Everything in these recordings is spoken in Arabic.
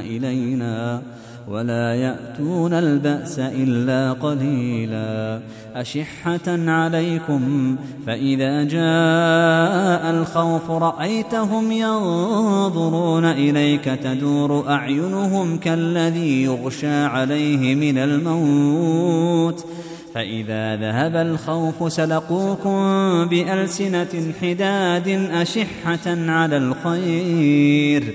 إلينا ولا يأتون البأس إلا قليلا أشحة عليكم فإذا جاء الخوف رأيتهم ينظرون إليك تدور أعينهم كالذي يغشى عليه من الموت فإذا ذهب الخوف سلقوكم بألسنة حداد أشحة على الخير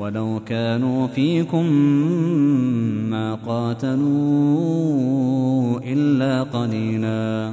ولو كانوا فيكم ما قاتلوا إلا قليلا.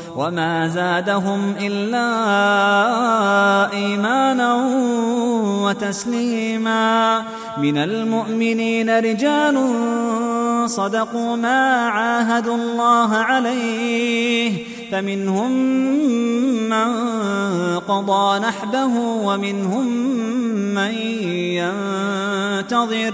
وما زادهم إلا إيمانا وتسليما. من المؤمنين رجال صدقوا ما عاهدوا الله عليه فمنهم من قضى نحبه ومنهم من ينتظر.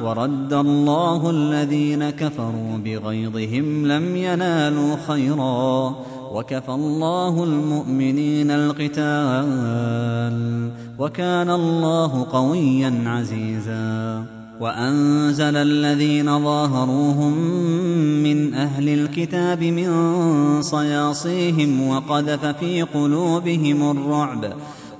ورد الله الذين كفروا بغيظهم لم ينالوا خيرا. وكفى الله المؤمنين القتال. وكان الله قويا عزيزا. وأنزل الذين ظاهروهم من أهل الكتاب من صياصيهم وقذف في قلوبهم الرعب.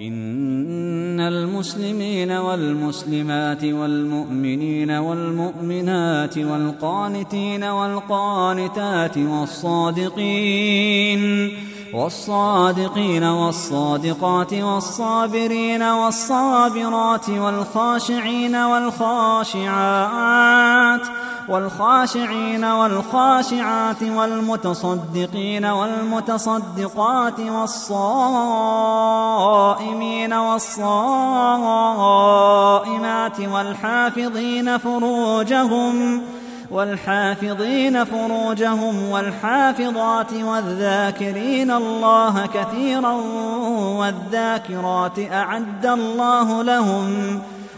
إن المسلمين والمسلمات والمؤمنين والمؤمنات والقانتين والقانتات والصادقين والصادقين والصادقات والصابرين والصابرات والخاشعين والخاشعات والخاشعين والخاشعات والمتصدقين والمتصدقات والصائمين والصائمات والحافظين فروجهم والحافظين فروجهم والحافظات والذاكرين الله كثيرا والذاكرات أعد الله لهم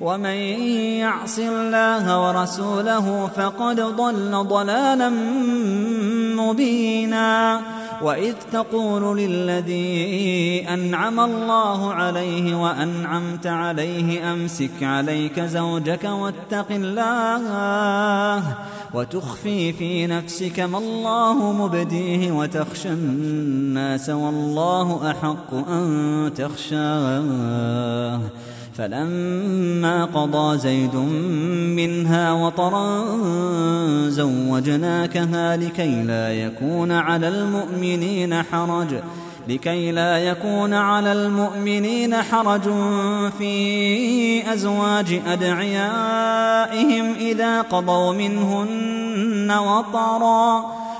ومن يعص الله ورسوله فقد ضل ضلالا مبينا. وإذ تقول للذي أنعم الله عليه وأنعمت عليه أمسك عليك زوجك واتق الله وتخفي في نفسك ما الله مبديه وتخشى الناس والله أحق أن تخشاه. فلما قضى زيد منها وطرا زوجناكها لكي لا يكون على المؤمنين حرج لكي لا يكون على المؤمنين حرج في أزواج أدعيائهم إذا قضوا منهن وطرا.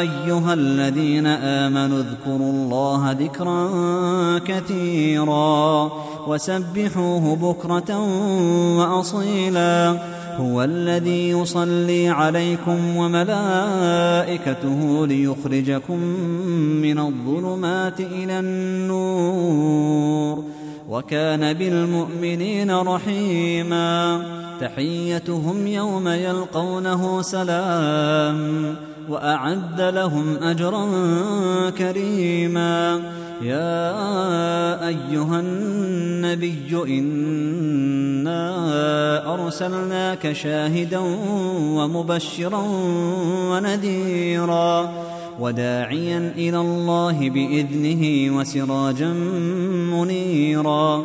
أيها الذين آمنوا اذكروا الله ذكرا كثيرا وسبحوه بكرة وأصيلا. هو الذي يصلي عليكم وملائكته ليخرجكم من الظلمات إلى النور. وكان بالمؤمنين رحيما. تحيتهم يوم يلقونه سلام. وأعد لهم أجرا كريما. يا أيها النبي إنا أرسلناك شاهدا ومبشرا ونذيرا. وداعيا إلى الله بإذنه وسراجا منيرا.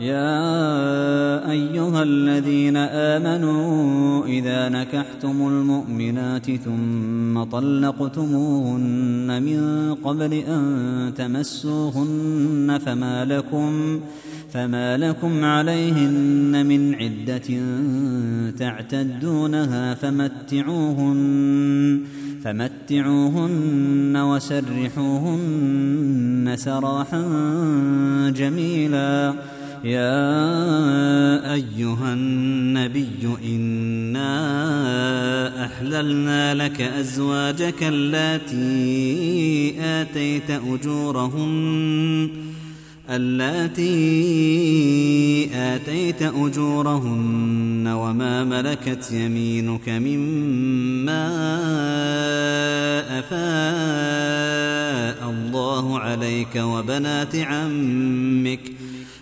يا أيها الذين آمنوا إذا نكحتم المؤمنات ثم طلقتموهن من قبل أن تمسوهن فما لكم فما لكم عليهن من عدة تعتدونها فمتعوهن فمتعوهن وسرحوهن سراحا جميلا يا أيها النبي إنا أحللنا لك أزواجك اللاتي آتيت أجورهن اللاتي آتيت أجورهن وما ملكت يمينك مما أفاء الله عليك وبنات عمك ۖ.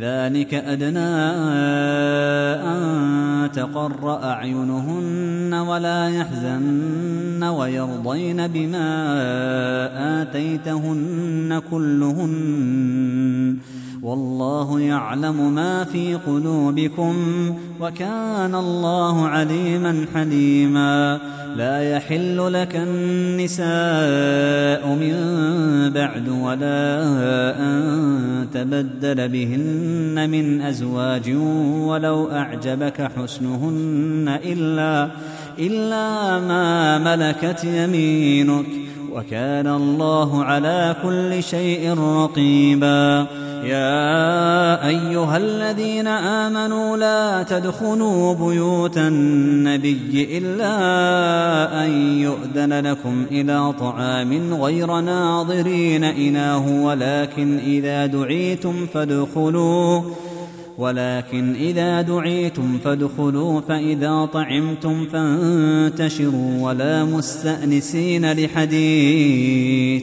ذلك أدنى أن تقر أعينهن ولا يحزن ويرضين بما آتيتهن كلهن. والله يعلم ما في قلوبكم وكان الله عليما حليما. لا يحل لك النساء من بعد ولا أن تبدل بهن من أزواج ولو أعجبك حسنهن إلا إلا ما ملكت يمينك. وكان الله على كل شيء رقيبا. يا أيها الذين آمنوا لا تدخلوا بيوت النبي إلا أن يؤذن لكم إلى طعام غير ناظرين اناه ولكن إذا دعيتم فادخلوا ولكن إذا دعيتم فادخلوا فإذا طعمتم فانتشروا ولا مستأنسين لحديث.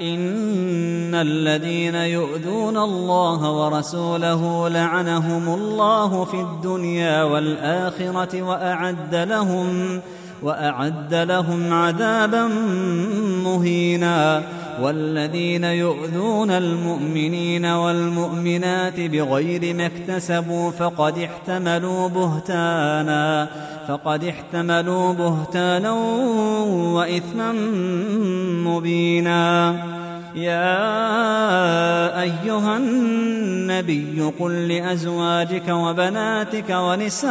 إن الذين يؤذون الله ورسوله لعنهم الله في الدنيا والآخرة وأعد لهم وأعد لهم عذابا مهينا والذين يؤذون المؤمنين والمؤمنات بغير ما اكتسبوا فقد احتملوا بهتانا فقد احتملوا بهتانا وإثما مبينا يا أيها النبي قل لأزواجك وبناتك ونساء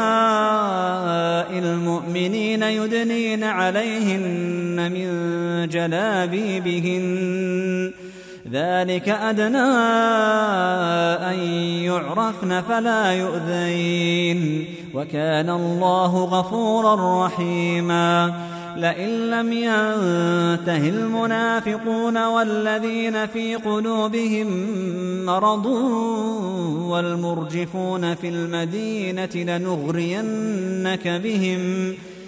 المؤمنين يدنين عليهن من جلابيبهن ذلك أدنى أن يعرفن فلا يؤذين. وكان الله غفورا رحيما. لئن لم ينته المنافقون والذين في قلوبهم مرض والمرجفون في المدينة لنغرينك بهم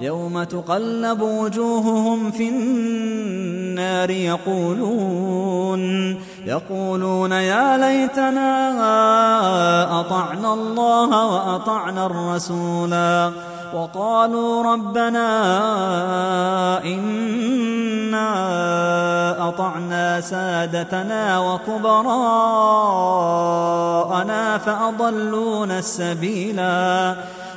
يوم تقلب وجوههم في النار يقولون يقولون يا ليتنا أطعنا الله وأطعنا الرسولا وقالوا ربنا إنا أطعنا سادتنا وكبراءنا فأضلونا السبيلا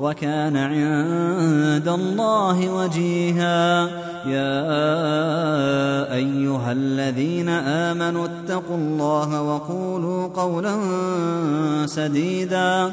وكان عند الله وجيها. يا أيها الذين آمنوا اتقوا الله وقولوا قولا سديدا.